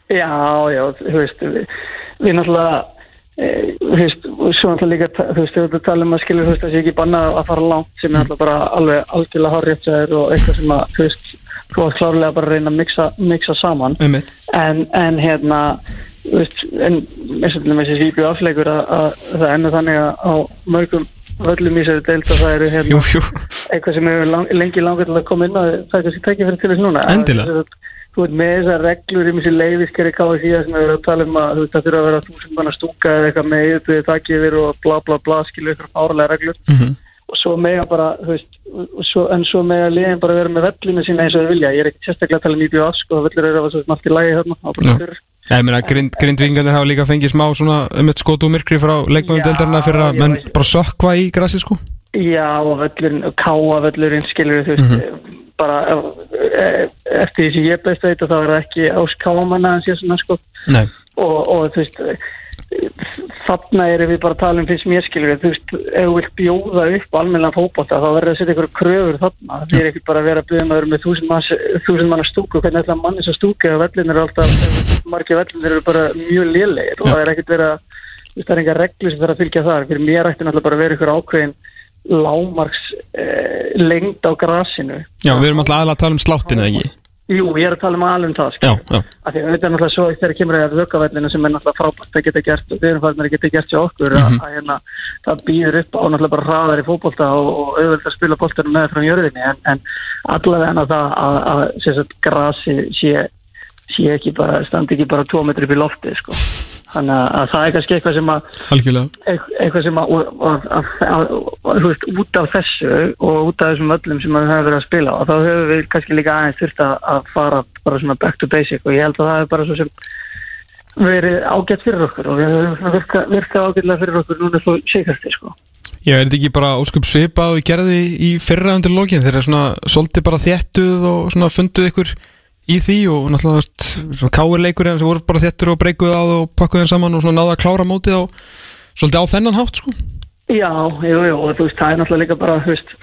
Já, já, þú veist við, við náttúrulega e, þú veist, svo náttúrulega líka þú veist, við tala um að skilja, þú veist, það sé ekki bannað að fara langt sem er náttúrulega bara alveg hjá þér og eitthvað sem að, þú veist þú átt klárlega bara að reyna að mixa, mixa saman. En, en hérna þú veist, en eins og þessi íbjöð afleikur að, að það ennur þannig að á mörgum völlum í sér deilt að það eru hérna Jú, jú, eitthvað sem hefur lang, lengi langar til að koma inn að það er kannski tækja fyrir til þess núna Endilega. Að- þú veit með þessar reglur í missi leiðiskeri KSI sem hefur verið að tala um að það þurfa að vera þúsund manna stúka eða eitthvað með yfir takk yfir og bla bla bla skilu ykkur fárlega reglur Mhm. og svo mega bara þú veist svo, en svo mega liðin bara vera með vellinu sína eins og þau vilja ég er ekki sérstaklega að tala um íbjöð af sko vellur eru að svo sem allt í lagi hérna á. Já, ég meina, grind, grindvingarnir hafa líka fengið smá svona um eitt skot og myrkri frá deildarina fyrir að menn bara sökva í grassi sko. Já, og völlurinn, káa völlurinn skilur þú veist, bara e- eftir því sem ég beist veit og þá er það ekki ás káamanna en sé svona sko. Nei. Og, og þú veist þarna erum við bara að tala um fyrst mér skilur þú veist, ef vilt bjóða upp almenna fótbolta þá verður að setja ykkur kröfur þarna. Það er ekki bara að vera að byrja maður með þúsund, manna stúku, hvernig ætla manni svo stúku eða vellin eru alltaf, margir vellin eru bara mjög lélegir og það er ekkert þú veist, það er enga reglu sem þarf að fylgja þar. Fyrir mér ætti náttúrulega bara að vera ykkur ákveðin lámarks eh, lengd á grasinu. Já, við erum alltaf aðlega að tala um sláttin eða ekki Jú, ég er að tala um alveg um það sko. Af því að þetta er náttúrulega svo þegar kemur að vökkavellinu sem er náttúrulega frábært að geta gert og við erum farin að geta gert hjá okkur Mhm. að, að hérna, það býður upp á náttúrulega bara hraðar í fótbolta og, og auðvitað að spila boltanum með frá jörðinni en, en allavega en að það að, að, að, að grasi sé, sé ekki bara, standi ekki bara tvo metri upp í lofti sko. Þannig að, að það er kannski eitthvað sem að eitthvað sem að, að, að, að, veist, út af þessu og út af þessum öllum sem við höfum verið að spila og þá höfum við kannski líka aðeins þurft að, fara bara svona back to basic og ég held að það er bara svo sem verið ágætt fyrir okkur og við höfum virkað virka ágætlega fyrir okkur núna svo síkasti sko. Já, er þetta ekki bara óskup svipað og gerði í fyrra undir lokin þegar svona svolítið bara þéttuð og svona funduð ykkur í því og náttúrulega káirleikur sem voru bara þéttur og breykuð á það og pakkuð þeim saman og svona náða að klára mótið á svolítið á þennan hátt sko. Já, jú, jú, og þú veist, það er náttúrulega líka bara, þú veist,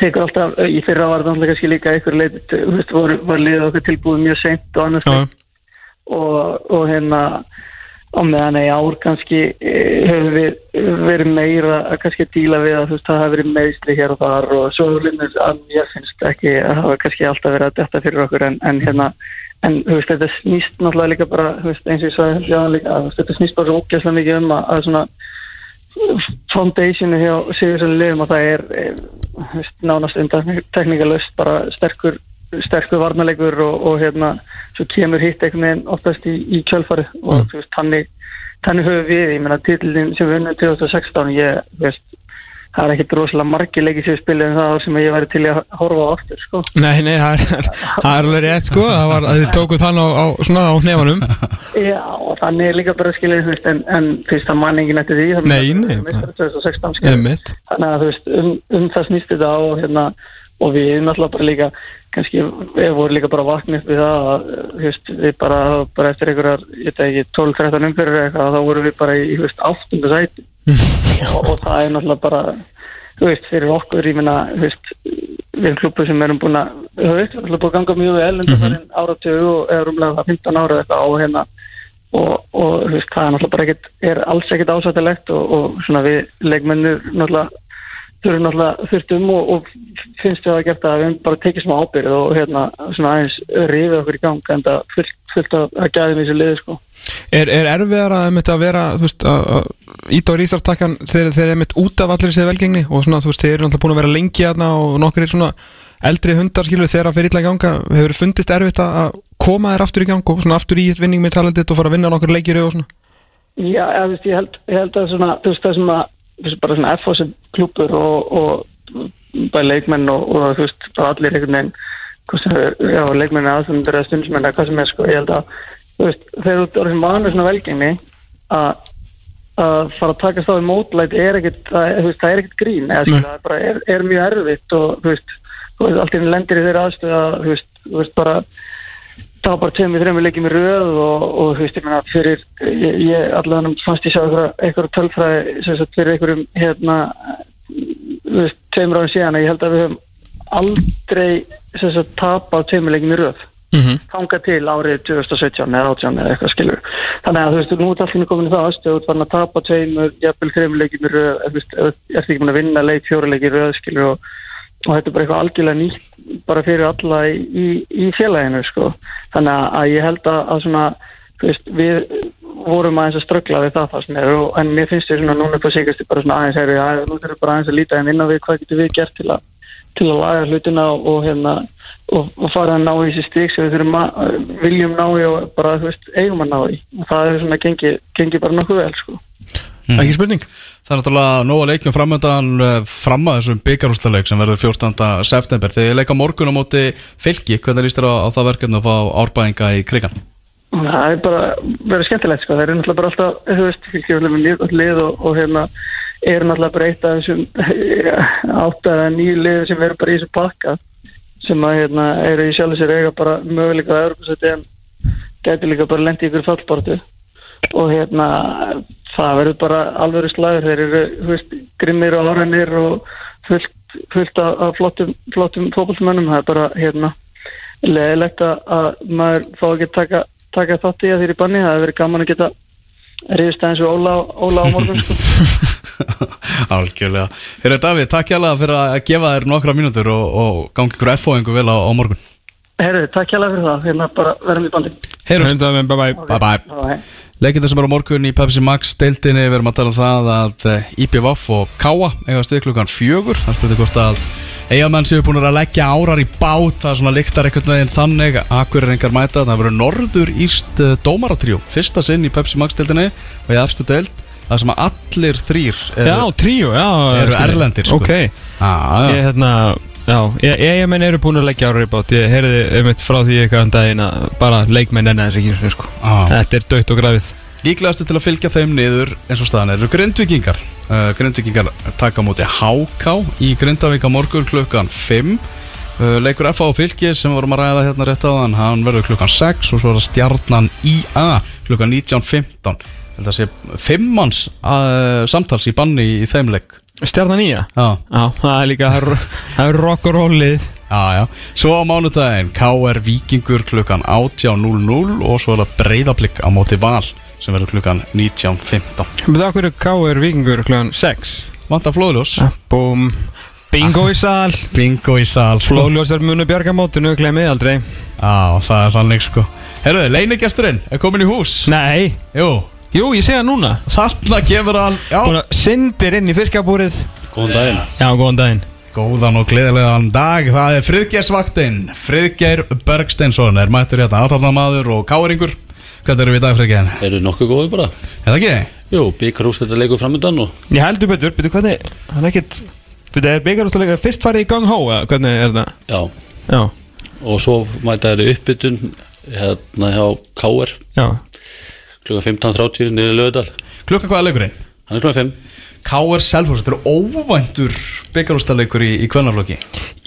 tekur alltaf, í fyrra var það náttúrulega kannski líka ykkur leit, þú veist, var, var liðið okkur tilbúið mjög seint og annars og, og hérna á meðan í ár kannski eh, hefur við verið meira að kannski díla við að þú veist það hafi verið meðsli hér og þar og svo linnur að mér finnst ekki að hafa kannski alltaf verið að detta fyrir okkur en, en hérna en þú veist þetta snýst náttúrulega líka bara veist eins og ég sagði já, líka, að, þetta snýst bara svo ógæslega mikið um að, að svona foundationu hjá Sigursson liðum og það er þú veist, nánast undan teknikalust bara sterkur sterkur varnalegur og, og hérna svo kemur hitt einhvern veginn oftast í, í kjölfari og Mm. þannig þannig höfum við, ég meina titlinn sem við unnum 2016 ég, veist, það er ekkit rosalega margir leikir sem við spilum en það sem ég væri til að horfa á aftur sko. Nei, nei, það er, það er alveg rétt sko Það var að þið tókuð þann á, á, svona á hnefanum Já, og þannig er líka bara skilja veist, en, en fyrst að manningin eftir því þannig Nei, nei, meistari 2016 skilur. Einmitt. þannig að þú veist, um, um það snýst þetta á hérna, og við náttúrulega bara líka kannski, við vorum líka bara vaknið upp við það að, veist, við bara, bara eftir einhverjar, ég veit ekki, 12-13 umfyrir eitthvað, þá vorum við bara í, áttundu sæti. Og, og það er náttúrulega bara þú veist, fyrir okkur, ég meina, þú veist við erum klubbu sem erum búin að þú veist, við erum búin að ganga mjög vel en það er áratögu og eða rúmlega 15 ára eitthvað á hérna. Og, og þú veist, það er náttúrulega bara ekkit, er alls ekkit ásættilegt og, og svona við leikmennir náttúrulega þurfum náttúrulega þurftum og, og finnst við að gert að við bara tekið smá ábyrð og hérna svona aðeins rifið okkur í gang en það fullt, fullt að, að gæðum í þessu liði sko. Er, er erfiðar að, einmitt, að vera veist, að, ít á rísartakkan þegar þeir eru mitt út af allir sér velgengni og svona, þú veist, þeir eru náttúrulega búin að vera lengi aðna og nokkur er svona eldri hundar skilur þegar að fyrir illa í ganga hefur fundist erfitt að koma þér aftur í gang og svona aftur í vinning með talentit og fara að vinna nokkur leikir og svona Já, þú veist, ég, held, ég held að svona, þú veist, það sem að bara svona FOS klúpur og, og bara leikmenn og, og þú veist, bara allir einhvern veginn hvað sem er, já, leikmenn aðstöndur eða stundsmenn eða hvað sem er, sko, ég held að þú veist, þegar þú eru sem vanur svona velgengni að að fara að takast á í mótlæt er ekkit það, er ekkit grín eða, skilja, það bara, er, er mjög erfitt og þú veist, þú veist allt í einu lendir í þeirra aðstöð að þú veist, þú veist bara það var bara tveimur, þreimur leikjum í röð og, og þú veist, ég meina, fyrir ég, allavega fannst ég sjá eitthvað, tölfræði, sem sagt, fyrir einhverjum hérna, þú veist, tveimur árum síðan að ég held að við höfum aldrei, sem sagt, tapað tveimur leikjum í röð mm -hmm. þanga til árið 2017 eða 18 eða eitthvað skilur þannig að þú veist, nú er allir komin í það aðstöð þú ert að tapa tveimur, jafnvel þreimur leikjum í röð þú veist, að og, þetta er bara eitthvað algjörlega nýtt bara fyrir alla í, í, í félaginu sko, þannig að, að ég held að, að svona, veist, við vorum aðeins að ströggla við það það sem er og, en mér finnst þér svona núna på sigast bara svona aðeins heyri, að nú þurfum bara aðeins að líta en inn á við hvað getur við gert til að til að laga hlutina og, hérna og, og fara að ná í þessi stík sem við þurfum að viljum ná í og bara veist eigum að ná í. Og það er svona gengi, gengi bara nokkuð vel sko. Ekki spurning Það er náttúrulega nóga leikjum framöndan eh, fram að þessum byggarúslaleik sem verður 14. september Þið leika morgun á móti fylki, hvernig líst þér á, á það verkefni að fá árbæðinga í krigan? það er bara verið skemmtilegt sko, það er náttúrulega bara alltaf þú veist, fylgjum við lið, og, og hérna er náttúrulega bara eitt af þessum átt eða nýju lið sem eru bara í þessu pakka sem að hérna eru í sjálf sér eiga bara möguleika að Europasæti en gæti líka bara lendi ykkur fallbortu og hérna það verður bara alveg slagur. Þeir eru veist, grimmir og áraðnir og fullt, fullt af, flottum, flottum fókbaltumönnum það er bara hérna leðilegt að, að maður fá ekki að taka, taka þátt í að þeir í banni. Það hefur verið gaman að geta reyðist aðeins við Óla, Óla á morgun sko. Algjörlega. Herra Davíð, takk hjá fyrir að gefa þér nokkra mínútur og, og gangi ykkur F-fóðingu vel á, á morgun. Herru, takk hjá fyrir það. Hérna bara verðum í bandi. Heyrumst, Bye bye bye bye Bye. Leikindar sem eru á morgun í Pepsi Max deildinni við erum að tala um það að eh, IPVF og Káa eiga stið klukkan fjögur. Það spurði hvort að eigamenn séu búin að leggja árar í bát það svona líktar einhvern veginn þannig. Akkurir engar mæta það verður norður íst dómaratrjó fyrsta sinn í Pepsi Max deildinni og í efstu deild það sem að allir þrýr eru, Já, tríó, já eru ég. erlendir sko. Ok, ah, ég hérna Já, ég, ég, ég menn eru búin að leggja ára í bát. Ég heyrði einmitt frá því eitthvað um daginn að bara leikmenn enna þess ekki sko. ah. Þetta er dögt og grafið. Líklegastu til að fylgja þeim niður eins og staðan eru grindvikingar uh, Grindvikingar taka á móti HK í Grindavík á morgun klukkan 5 uh, Leikur FA og fylgi sem vorum að ræða hérna rétt á þann hann verður klukkan 6 og svo er það stjarnan IA klukkan 19.15 Þetta sé fimmanns uh, samtals í banni í þeim leik Stjarnan nýja? Já, Já, það er líka, það er- það er rock og rollið já, já. Svo á mánudaginn KR Víkingur klukkan 18.00 og svo er það breyðablík á móti Val sem verður klukkan 19.15 Með það hverju K.R. Vikingur kl. 6 Vanta flóðljós. Búm. Bingo í sal. Bingo í sal sko. Flóljós er munu bjarga mótinu, glemið aldrei. Já, það er þannig sko. Herruði, leinigesturinn er komin í hús. Nei, Jú, jú, ég segja núna. Þarna gefur hann að syndir inn í fiskabúrið. Góðan daginn. Já, góðan daginn. Góðan og gleðilegan dag. Það er Friðgeirsvaktinn Friðgeir Bergsteinsson er mættur hérna Aðtalnamaður og káringur Hvað eru við í dag frekjan? Eru nokkuð góði bara. Er það ekki? Jú, byggarúst þetta leikur framöndan og Ég heldur betur, betur hvernig Hann er ekkert Betur, er byggarústuleika fyrst farið í gang hó eða Hvernig er það? Já, Já, og svo mæta þeir uppbytun hérna hjá KR já klukka 15.30 niður lögadal Klukka hvað er leikurinn? Hann er klukka 5 K.R. Selfoss, þetta eru óvæntur byggarústaleikur í, í kvennarflokki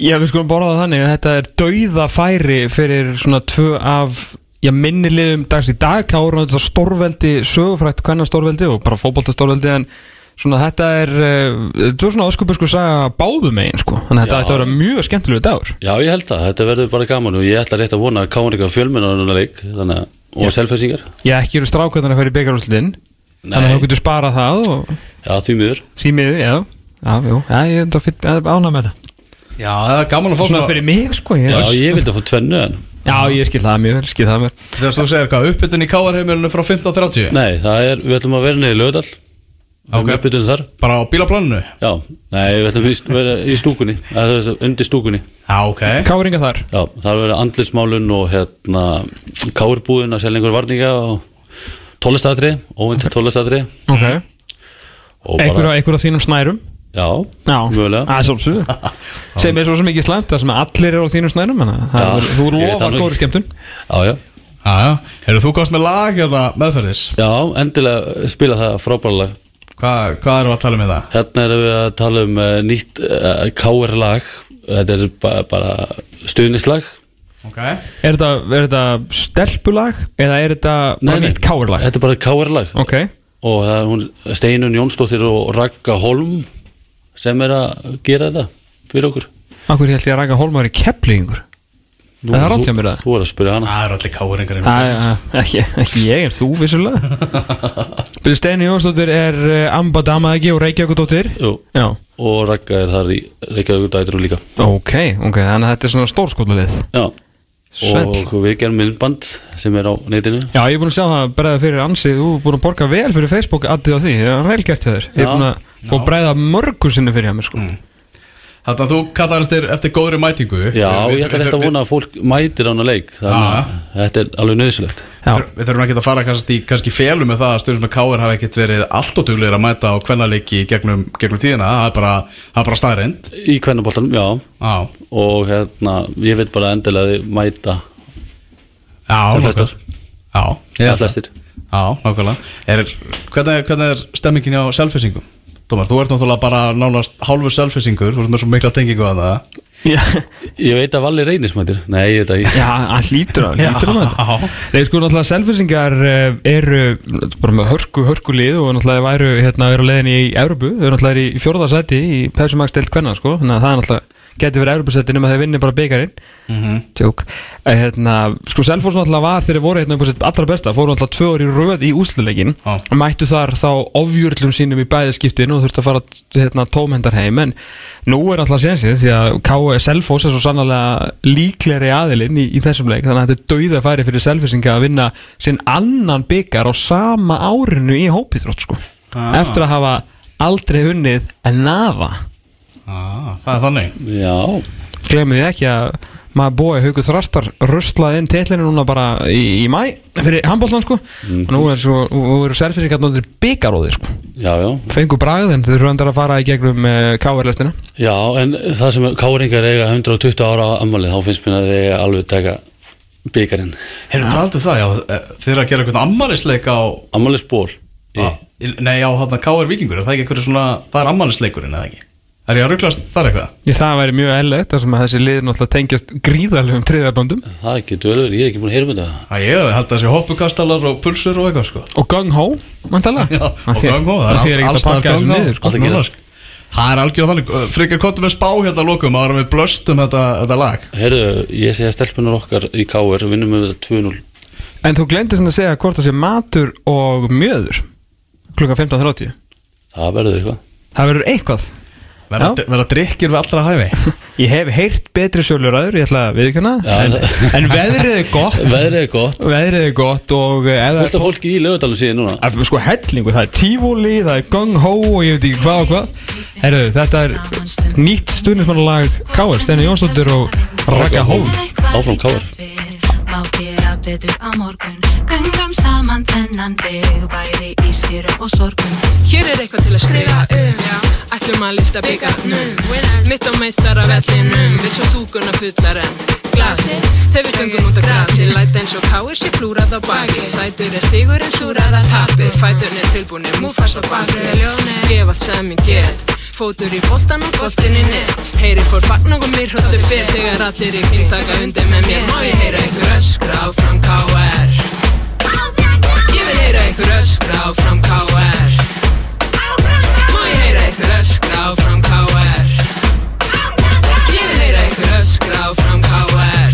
Já, við skulum borða það þannig að þetta er dauða færi fyrir svona tvö af já, minni liðum dags í dag og þetta stórveldi, sögufrætt hvernig stórveldi og bara fótbolta stórveldi en svona þetta er uh, þetta er svona áskupur sko saga báðum megin sko þannig að þetta Já. ætti að vera mjög skemmtilegu dagur Já, ég held að þetta verður bara gaman og ég ætla rétt að vona að KR eitthvað fjölmennar leik þannig að, og selfhæsingar Ég ekki eru strákvæðan að fara í byggarúsliðin þannig að þú getur sparað það og Já, því miður. Símiðu, já. Já, jú, já, ég er þetta ánað með það. Já, það er gaman að fá Svona fyrir mig sko ég, Já, ég vildi að fá tvennu en já, ég skil það mjög, vel, skil það mér Þegar þú segir hvað, uppbytun í K.R. heimilinu frá 15.30 Nei, það er, við ætlum að vera niður í lögadal Við erum Ok. uppbytun þar. Bara á bílaplaninu? Já, nei, við ætlum að vera í stúkunni. Undir stúkunni. Já, ok. Káringa þar? Já, það verður andlismálun og hérna káurbúðin að selja einhver varninga og tólistatri, óvind tólistatri Ok. Og Einhver á, bara, einhver á þínum snærum? Já, Já, er svolítið Sem er svo sem ekki slæmt Það sem allir eru á þínum snærum er- Þú það nú góður skemmtun. Já, já, Já, já. Hefur þú komast með lag eða meðferðis? já, endilega spila það frábærlega Hvað, hvað erum við að tala um í það? Hérna erum við að tala um uh, nýtt uh, KR-lag Þetta er ba bara stuðnislag Ok. Er þetta, er þetta stelpulag Eða er þetta bara nýtt káirlag Þetta er bara KR-lag Ok. Og það er hún Steinun Jónsdóttir og Ragga Holm sem er að gera þetta fyrir okkur. Akkur held ég að ræka hólmaður í keplingur Nú, Það er þú- hjá mér, það. Þú er að spyrja hana. Það eru allir K.R. Ekki, ekki ég, en þú vissulega. Byrju Steini Jónsdóttir er uh, Amba Dama ekki og Reykjavíkudóttir Jú, Já. Og Ragga er þar í Reykjavík dætur líka. Ok, ok, þannig að þetta er svona stórskólalið Já. Svell. Og við gerum myndband sem er á netinu. Já, ég er búin að sjá það bregða fyrir ansi. Þú er búin að borga vel fyrir Facebook addið á því. Það er vel gert hjá þér. Ég er búin að fá bregða mörgur sinni fyrir hjá mér sko. Þannig að þú kallar eftir, eftir góðri mætingu. Já, Við- ég ætla rétt að vona að fólk mætir á hana leik Þannig að þetta er alveg nöðsilegt Já, Við þurfum ekki að fara kannski, kannski félum með það að stjórnum með K.R. hafa ekkert verið allt og duglegir að mæta á kvennaleiki gegnum, gegnum tíðina, það er bara, það er bara staðreind Í kvennaboltanum, já. Já, Og hérna, ég veit bara endilega að þið mæta. Já, flestar. Já, flestir. Já, nákvæmlega er, hvernig, hvernig er stemmingin á selfisingum? Tómas, þú ert náttúrulega bara nánast hálfur selfisingur, þú ert með svo mikla tengingu að það. Já, Ég veit að Valli reynismætir Nei, ég veit að ég já hann hlýtur að hlýtur að þetta. Nei, sko, náttúrulega selfisingar eru bara með hörku, hörku lið og náttúrulega væru hérna, eru á leiðin í Európu, þau eru náttúrulega í fjórða sæti í Pepsi Max deilt kvenna, sko. Þannig að það er náttúrulega geti verið Európusæti nema þeir vinni bara byggarinn tjók Eh, hérna, sko Selfoss náttúrulega var þegar þeir voru hérna allra besta, fóru náttúrulega tvö orði röð í úsluleikin, Já. mættu þar þá ofjörlum sínum í bæðaskiptin og þurftu að fara hérna, tómhendar heim. En nú er alltaf sénsið því að K.E. Selfoss er svo sannlega líklegri aðilinn í, í þessum leik, þannig að þetta er dauða færi fyrir Selfossinga að vinna sinn annan byggar á sama árinu í hópithrótt sko, Ah. eftir að hafa aldrei unnið en nafa ah, það er þannig. Já, glemir því ekki að maður búið Haukur Þrastar ruslaði inn tetlinu núna bara í, í mæ fyrir handbóltan sko. Og nú er svo, nú eru selfisingar náttúrulega byggaróði sko. Já, já. Fengu bragð en þeir eru endar að fara í gegnum uh, KR-lestina Já, en það sem káringar eiga 120 ára ammali þá finnst mér að þeir eiga alveg taka byggarinn Hefur aldrei það, já, eh, þið eru að gera eitthvað ammælisleik á Ammalisból á- Nei, á hann K.R. Víkingur, er það ekki eitthvað svona Það er ammælisleikurinn, eða ekki? Er ég að rugglast þar eitthvað? Ég, það væri mjög eðlilegt þar sem að þessi lið náttúrulega tengjast gríðarlegum triðaböndum Það getur vel verið, ég er ekki búin að heyra um þetta. Æ, ég held að þessi hoppukastalar og pulsur og eitthvað, sko. Og gung ho, mantala Já, og gung ho, það er ekkert að pakka þessu niður sko. Alltaf gerast. Það er algjörða þannig, frekar kontum við spá hérna að lokum ára við blöstum þetta, þetta lag. Heyrðu, ég segja stelpunar okkar í KR vinnum við þetta 2-0 en þú glemdi sem að segja hvort það sé matur og mjöður klukka 15.30 Það verður eitthvað það verður eitthvað Verða drikkir við allra hæfi? Ég hef heyrt betri sjöluræður, ég ætla að viðkjöna en, en veðrið er gott. Veðrið er gott. Veðrið er gott og eh, það af fólki í lögadalum síðan núna. Er sko hellingu, það er tífúli, það er gung-ho og ég veit ekki hvað og hvað. Herru, þetta er nýtt stuðnismannalag K.R. Steini Jónsdóttir og Raka Hólm. Áfram KR Má gera betur á morgun. Göngum saman þennan veg Bæði í sérum og sorgum. Hér er eitthvað til að skrifa um. Ætlum að lyfta byggarnum Mitt á meistara vellinum. Við svo stúkuna fullar en glasi Þegar við göngum út á grasi Læt eins og káir sér flúrað á baki Sætur er sigur en súrað að tapi Fæturnir tilbúinir, múfast á baki Gef allt sem ég get Fótur í boltan og boltin í net. Heyri fór fagn og mér hröttu fyrr Þegar allir í kring taka undir með mér. Má ég heyra einhver öskra áfram KR Ég vil heyra einhver öskra áfram KR Má ég heyra einhver öskra áfram KR Ég vil heyra einhver öskra áfram KR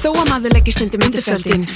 Þó að maður leggir stundum undir fjöldin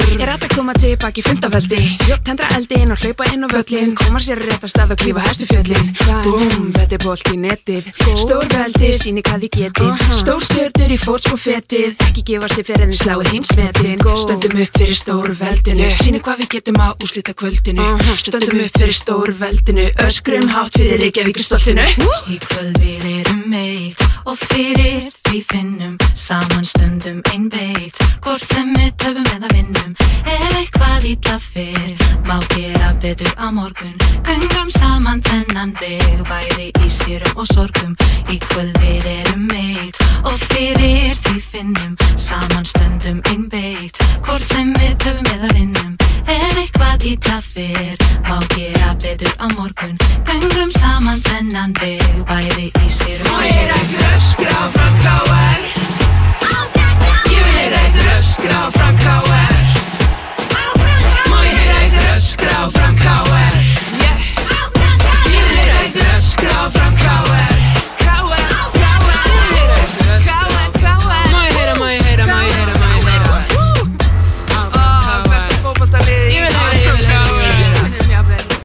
koma tilbaki í fundaveldi Tendra eldin og hlaupa inn á völlin Koma sér rétt að stað og klífa hæstu fjöllin. Búm, þetta er bolt í netið. Stór veldi, síni hvað þið getið. Stór stjörnur í fótspó fetið. Ekki gefast þið fyrir en þið sláið heimsmetin Stöndum upp fyrir stór veldinu. Síni hvað við getum á úslita kvöldinu Stöndum upp fyrir stór veldinu. Öskrum hátt fyrir Reykjavík stoltinu Í kvöld við erum meitt og fyrir því finnum saman stundum ein beitt hvort sem við töfum eða vinnum ef eitthvað ítla fyrr má gera betur á morgun. Göngum saman þennan veg bæði í sérum og sorgum. Í kvöld við erum meitt og fyrir því finnum saman stundum ein beitt hvort sem við töfum eða vinnum ef eitthvað ítla fyrr má gera betur á morgun. Göngum saman þennan veg bæði í sérum vil heyra gröskra frá K.R. Ég vil heyra gröskra frá K.R. Má ég heyra gröskra frá K.R. Ég vil heyra gröskra frá K.R.